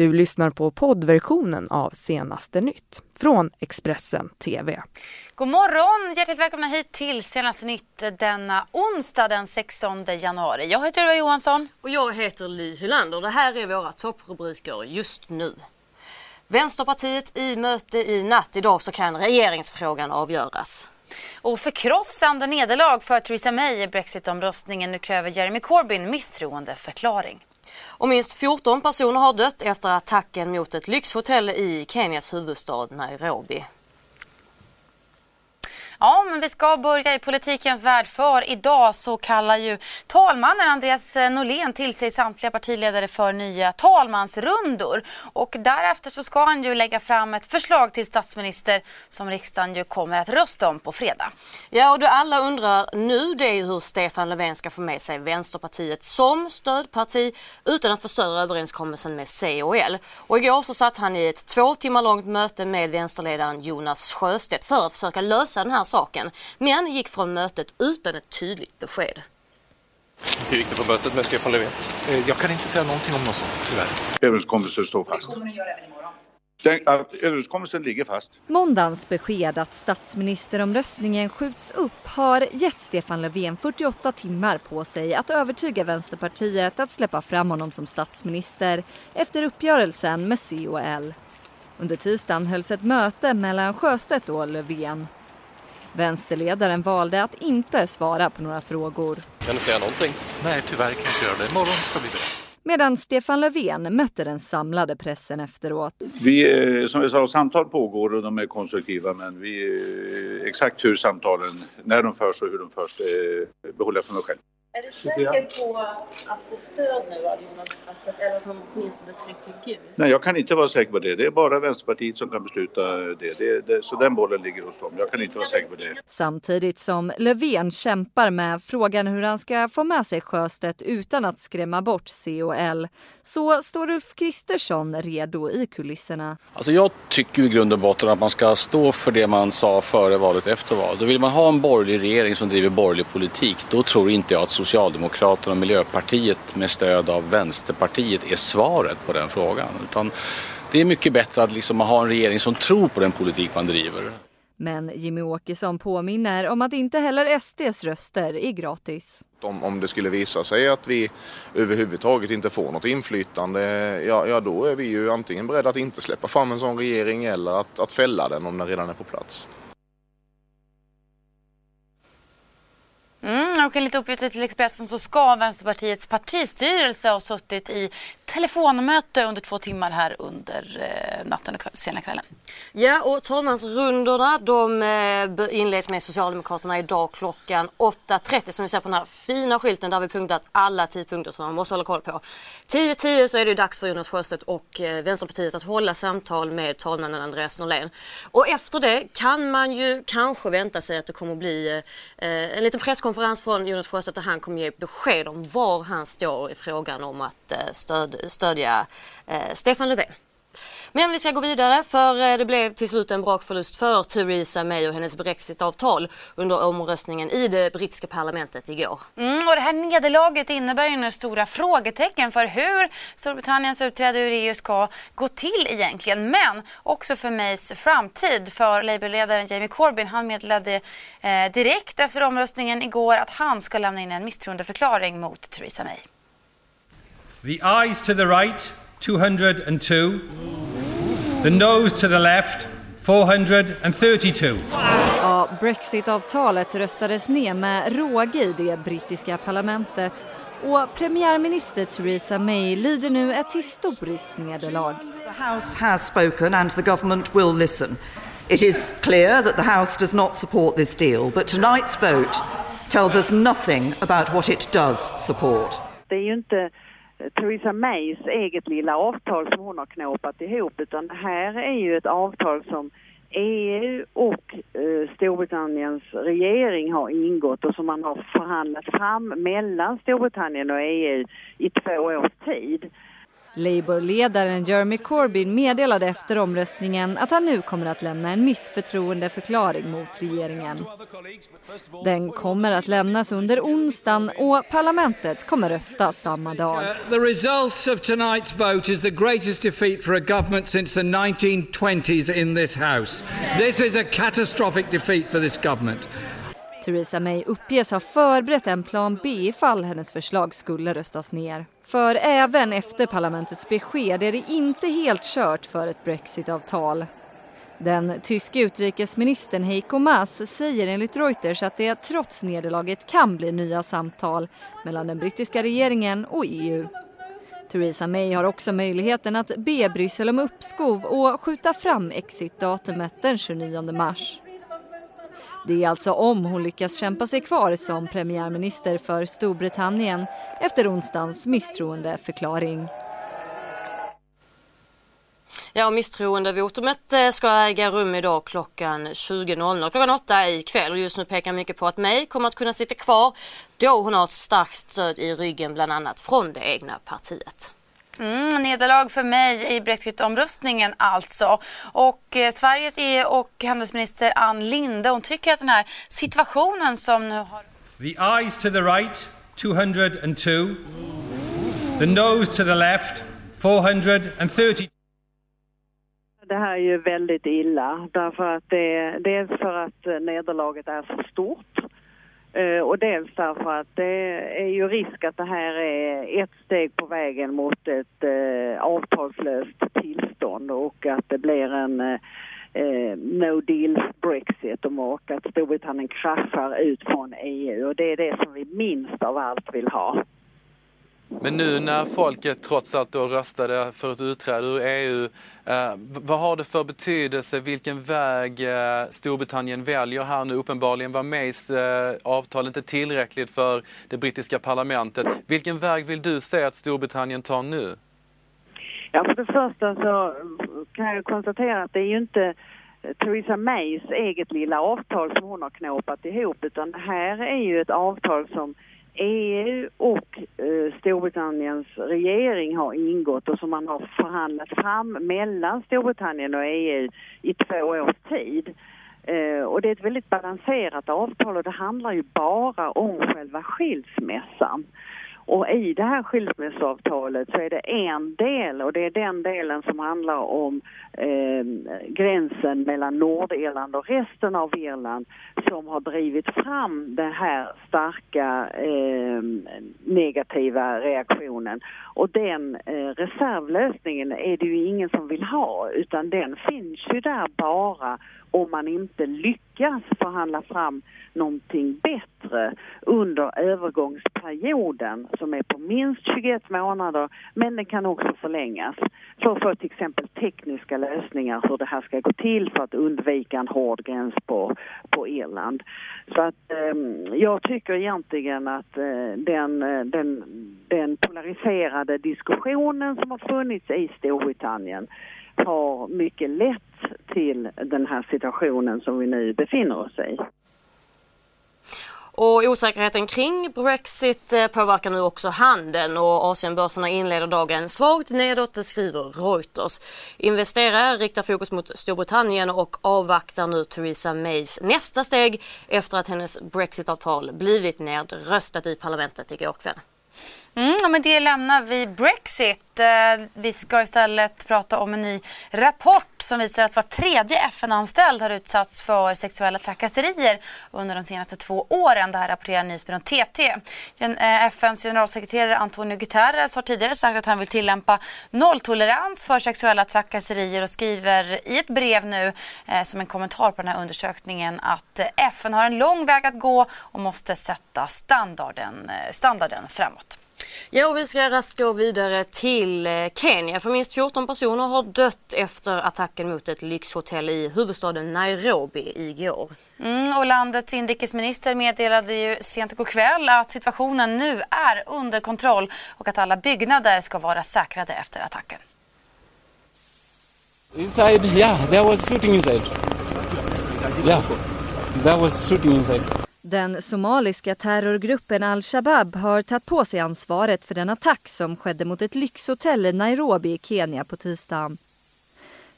Du lyssnar på poddversionen av Senaste nytt från Expressen TV. God morgon! Hjärtligt välkomna hit till Senaste nytt denna onsdag den 16 januari. Jag heter Ylva Johansson. Och jag heter Ly Hylander. Det här är våra topprubriker just nu. Vänsterpartiet i möte i natt. Idag så kan regeringsfrågan avgöras. Och förkrossande nederlag för Theresa May i Brexitomröstningen. Nu kräver Jeremy Corbyn misstroendeförklaring. Och minst 14 personer har dött efter attacken mot ett lyxhotell i Kenyas huvudstad Nairobi. Ja, men vi ska börja i politikens värld för idag så kallar ju talmannen Andreas Norlén till sig samtliga partiledare för nya talmansrundor. Och därefter så ska han ju lägga fram ett förslag till statsminister som riksdagen ju kommer att rösta om på fredag. Ja, och det alla undrar nu det är ju hur Stefan Löfven ska få med sig Vänsterpartiet som stödparti utan att förstöra överenskommelsen med C och L. Och igår så satt han i ett två timmar långt möte med vänsterledaren Jonas Sjöstedt för att försöka lösa den här saken, men gick från mötet utan ett tydligt besked. Hur gick det på mötet med Stefan Löfven? Eh, jag kan inte säga någonting om något sånt, tyvärr. Överenskommelsen står fast. Den, överenskommelsen ligger fast. Måndagens besked att statsministeromröstningen skjuts upp har gett Stefan Löfven 48 timmar på sig att övertyga Vänsterpartiet att släppa fram honom som statsminister efter uppgörelsen med C och L. Under tisdagen hölls ett möte mellan Sjöstedt och Löfven. Vänsterledaren valde att inte svara på några frågor. Kan du säga någonting? Nej, tyvärr kan jag inte göra det. Imorgon ska bli bra. Medan Stefan Löfven mötte den samlade pressen efteråt. Vi, eh, som jag sa, samtal pågår och de är konstruktiva men vi, eh, exakt hur samtalen, när de förs och hur de förs, det behåller jag för mig själv. Är du säker på att få stöd nu av Jonas Sjöstedt eller att han åtminstone trycker gult? Nej, jag kan inte vara säker på det. Det är bara Vänsterpartiet som kan besluta det. det, det så den bollen ligger hos dem. Jag kan inte vara säker på det. Samtidigt som Löfven kämpar med frågan hur han ska få med sig Sjöstedt utan att skrämma bort C och L så står Ulf Kristersson redo i kulisserna. Alltså jag tycker i grund och botten att man ska stå för det man sa före valet efter valet. Vill man ha en borgerlig regering som driver borgerlig politik då tror inte jag att Socialdemokraterna och Miljöpartiet med stöd av Vänsterpartiet är svaret på den frågan. Utan det är mycket bättre att liksom ha en regering som tror på den politik man driver. Men Jimmy Åkesson påminner om att inte heller SDs röster är gratis. Om, om det skulle visa sig att vi överhuvudtaget inte får något inflytande, ja, ja då är vi ju antingen beredda att inte släppa fram en sån regering eller att, att fälla den om den redan är på plats. Och enligt uppgifter till Expressen så ska Vänsterpartiets partistyrelse ha suttit i telefonmöte under två timmar här under eh, natten och sena kvällen. Ja, och talmansrundorna de eh, inleds med Socialdemokraterna idag klockan 8.30 som vi ser på den här fina skylten där vi punktat alla tidpunkter som man måste hålla koll på. 10.10 så är det dags för Jonas Sjöstedt och eh, Vänsterpartiet att hålla samtal med talmannen Andreas Norlén. Och efter det kan man ju kanske vänta sig att det kommer att bli eh, eh, en liten presskonferens från Jonas Sjöstedt där han kommer ge besked om var han står i frågan om att eh, stöd, stödja eh, Stefan Löfven. Men vi ska gå vidare för eh, det blev till slut en brakförlust för Theresa May och hennes brexitavtal under omröstningen i det brittiska parlamentet igår. Mm, och det här nederlaget innebär ju nu stora frågetecken för hur Storbritanniens utträde ur EU ska gå till egentligen. Men också för Mays framtid. För Labourledaren Jamie Corbyn han meddelade eh, direkt efter omröstningen igår att han ska lämna in en misstroendeförklaring mot Theresa May. The eyes to the right 202. The nose to the left 432. Ja, Brexit-avtalet röstades ner med råge i det brittiska parlamentet och premiärminister Theresa May lider nu ett historiskt nederlag. The House has spoken and the government will listen. It is clear that the House does not support this deal, but tonight's vote tells us nothing about what it does support. Det är ju inte Theresa Mays eget lilla avtal som hon har knåpat ihop utan det här är ju ett avtal som EU och eh, Storbritanniens regering har ingått och som man har förhandlat fram mellan Storbritannien och EU i två års tid. Labour-ledaren Jeremy Corbyn meddelade efter omröstningen att han nu kommer att lämna en missförtroendeförklaring mot regeringen. Den kommer att lämnas under onsdagen och parlamentet kommer rösta samma dag. The results of tonight's vote is the greatest defeat for a government since the 1920s in this house. This is a catastrophic defeat for this government. Theresa May uppges ha förberett en plan B ifall hennes förslag skulle röstas ner. För även efter parlamentets besked är det inte helt kört för ett brexitavtal. Den tyske utrikesministern Heiko Maas säger enligt Reuters att det trots nederlaget kan bli nya samtal mellan den brittiska regeringen och EU. Theresa May har också möjligheten att be Bryssel om uppskov och skjuta fram exitdatumet den 29 mars. Det är alltså om hon lyckas kämpa sig kvar som premiärminister för Storbritannien efter onsdagens misstroendeförklaring. Ja, misstroendevotumet eh, ska äga rum idag klockan 20.00, klockan 8 ikväll och just nu pekar mycket på att May kommer att kunna sitta kvar då hon har ett starkt stöd i ryggen bland annat från det egna partiet. Mm, nederlag för mig i brexitomröstningen alltså. Och eh, Sveriges EU och handelsminister Ann Linde hon tycker att den här situationen som nu har... The eyes to the right, 202. The nose to the left, 430. Det här är ju väldigt illa därför att det, dels för att nederlaget är så stort Eh, och dels därför att det är ju risk att det här är ett steg på vägen mot ett eh, avtalslöst tillstånd och att det blir en eh, eh no deal Brexit och att Storbritannien kraschar ut från EU och det är det som vi minst av allt vill ha. Men nu när folket trots allt då röstade för ett utträde ur EU, eh, vad har det för betydelse vilken väg eh, Storbritannien väljer här nu? Uppenbarligen var Mays eh, avtal inte tillräckligt för det brittiska parlamentet. Vilken väg vill du se att Storbritannien tar nu? Ja, för det första så kan jag konstatera att det är ju inte eh, Theresa Mays eget lilla avtal som hon har knåpat ihop utan det här är ju ett avtal som EU och eh, Storbritanniens regering har ingått och som man har förhandlat fram mellan Storbritannien och EU i två års tid. Eh, och det är ett väldigt balanserat avtal och det handlar ju bara om själva skilsmässan. Och i det här skilsmässoavtalet så är det en del och det är den delen som handlar om eh, gränsen mellan Nordirland och resten av Irland som har drivit fram den här starka eh, negativa reaktionen. Och den eh, reservlösningen är det ju ingen som vill ha utan den finns ju där bara om man inte lyckas förhandla fram någonting bättre under övergångsperioden som är på minst 21 månader men den kan också förlängas för att få till exempel tekniska lösningar hur det här ska gå till för att undvika en hård gräns på, på Irland. Så att eh, jag tycker egentligen att eh, den, eh, den, den polariserade diskussionen som har funnits i Storbritannien har mycket lätt till den här situationen som vi nu befinner oss i. Och osäkerheten kring Brexit eh, påverkar nu också handeln och Asienbörserna inleder dagen svagt nedåt, det skriver Reuters. Investerare riktar fokus mot Storbritannien och avvaktar nu Theresa Mays nästa steg efter att hennes Brexitavtal blivit nedröstat i parlamentet igår kväll. Mm, med det lämnar vi Brexit. Eh, vi ska istället prata om en ny rapport som visar att var tredje FN-anställd har utsatts för sexuella trakasserier under de senaste två åren. Det här rapporterar nyhetsbyrån TT. Eh, FNs generalsekreterare Antonio Guterres har tidigare sagt att han vill tillämpa nolltolerans för sexuella trakasserier och skriver i ett brev nu eh, som en kommentar på den här undersökningen att eh, FN har en lång väg att gå och måste sätta standarden, eh, standarden framåt. Ja, vi ska raskt gå vidare till eh, Kenya för minst 14 personer har dött efter attacken mot ett lyxhotell i huvudstaden Nairobi igår. Mm, och landets inrikesminister meddelade ju sent igår kväll att situationen nu är under kontroll och att alla byggnader ska vara säkrade efter attacken. Inside, yeah, there was shooting inside. Yeah, there was shooting inside. Den somaliska terrorgruppen al-Shabab har tagit på sig ansvaret för den attack som skedde mot ett lyxhotell i Nairobi i Kenya på tisdagen.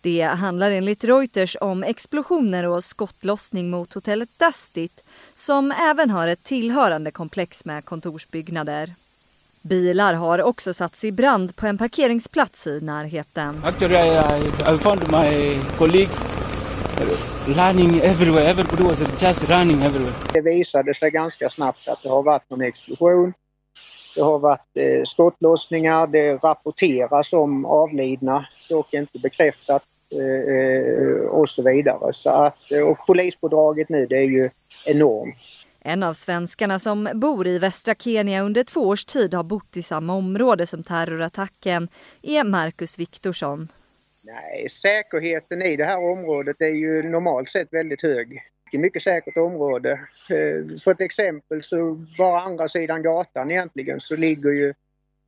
Det handlar enligt Reuters om explosioner och skottlossning mot hotellet Dustit som även har ett tillhörande komplex med kontorsbyggnader. Bilar har också satts i brand på en parkeringsplats i närheten. Actually, I, I found my colleagues running everywhere. Everybody was just running everywhere. Det visade sig ganska snabbt att det har varit någon explosion. Det har varit eh, skottlossningar, det rapporteras om avlidna, dock inte bekräftat eh, eh och så vidare. Så att, eh, och polispådraget nu det är ju enormt. En av svenskarna som bor i västra Kenya under två års tid har bott i samma område som terrorattacken är Marcus Viktorsson. Nej, säkerheten i det här området är ju normalt sett väldigt hög. Det är Mycket säkert område. Eh, för ett exempel så bara andra sidan gatan egentligen så ligger ju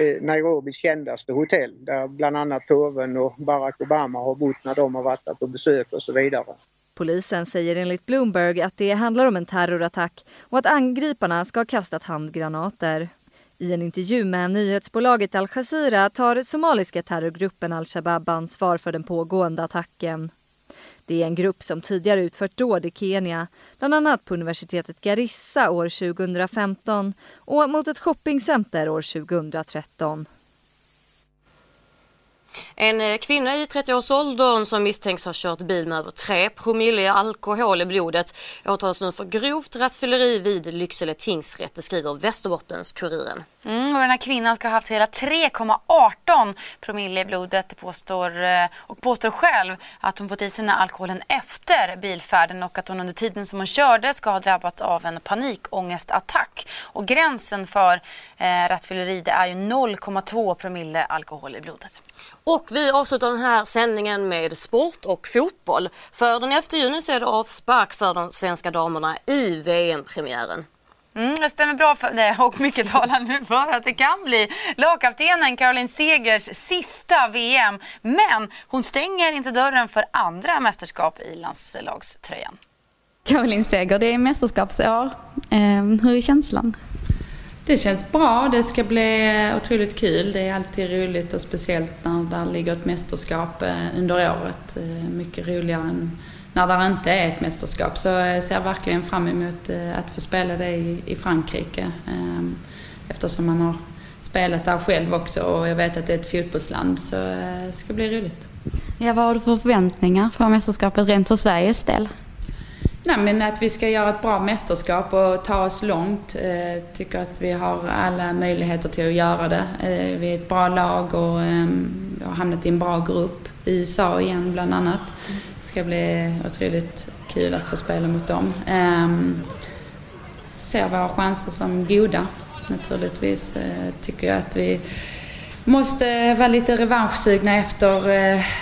eh, Nairobis kändaste hotell där bland annat påven och Barack Obama har bott när de har varit där på besök och så vidare. Polisen säger enligt Bloomberg att det handlar om en terrorattack och att angriparna ska ha kastat handgranater. I en intervju med nyhetsbolaget Al Jazeera tar somaliska terrorgruppen al-Shabab ansvar för den pågående attacken. Det är en grupp som tidigare utfört dåd i Kenya, bland annat på universitetet Garissa år 2015 och mot ett shoppingcenter år 2013. En eh, kvinna i 30-årsåldern som misstänks ha kört bil med över 3 promille alkohol i blodet åtalas nu för grovt rattfylleri vid Lycksele tingsrätt, det skriver Västerbottens-Kuriren. Mm, och den här kvinnan ska ha haft hela 3,18 promille i blodet påstår, eh, och påstår själv att hon fått i sig alkoholen efter bilfärden och att hon under tiden som hon körde ska ha drabbats av en panikångestattack. Och gränsen för eh, rattfylleri är ju 0,2 promille alkohol i blodet. Och vi avslutar den här sändningen med sport och fotboll. För den 11 juni så är det avspark för de svenska damerna i VM-premiären. Mm, det stämmer bra för det och mycket talar nu för att det kan bli lagkaptenen Caroline Segers sista VM. Men hon stänger inte dörren för andra mästerskap i landslagströjan. Caroline Seger, det är mästerskapsår. Eh, hur är känslan? Det känns bra. Det ska bli otroligt kul. Det är alltid roligt och speciellt när det ligger ett mästerskap eh, under året. Eh, mycket roligare än när det inte är ett mästerskap. Så jag ser verkligen fram emot eh, att få spela det i Frankrike. Eftersom man har spelat där själv också och jag vet att det är ett fotbollsland. Så det ska bli roligt. Ja, vad har du för förväntningar på mästerskapet rent för Sveriges del? Nej, men att vi ska göra ett bra mästerskap och ta oss långt. Jag eh, tycker att vi har alla möjligheter till att göra det. Eh, vi är ett bra lag och ehm, vi har hamnat i en bra grupp. USA igen bland annat. Ska bli otroligt kul att få spela mot dem. Ehm, ser våra chanser som goda naturligtvis. Eh, tycker jag att vi måste vara lite revanschsugna efter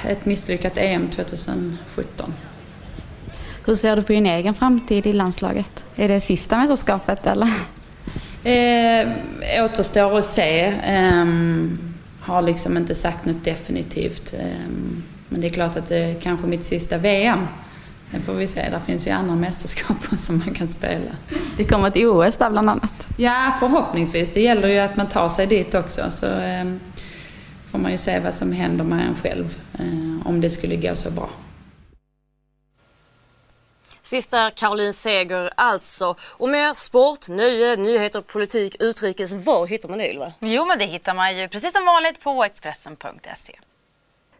ett misslyckat EM 2017. Hur ser du på din egen framtid i landslaget? Är det sista mästerskapet eller? Eh, återstår att se. Eh, har liksom inte sagt något definitivt. Eh, men det är klart att det är kanske mitt sista VM. Sen får vi se, där finns ju andra mästerskap som man kan spela. Det kommer ett OS där bland annat? Ja, förhoppningsvis. Det gäller ju att man tar sig dit också. Så eh, får man ju se vad som händer med en själv. Eh, om det skulle gå så bra. Sista Caroline Seger alltså. Och mer sport, nöje, nyheter, politik, utrikes. Var hittar man det Ylva? Jo men det hittar man ju precis som vanligt på Expressen.se.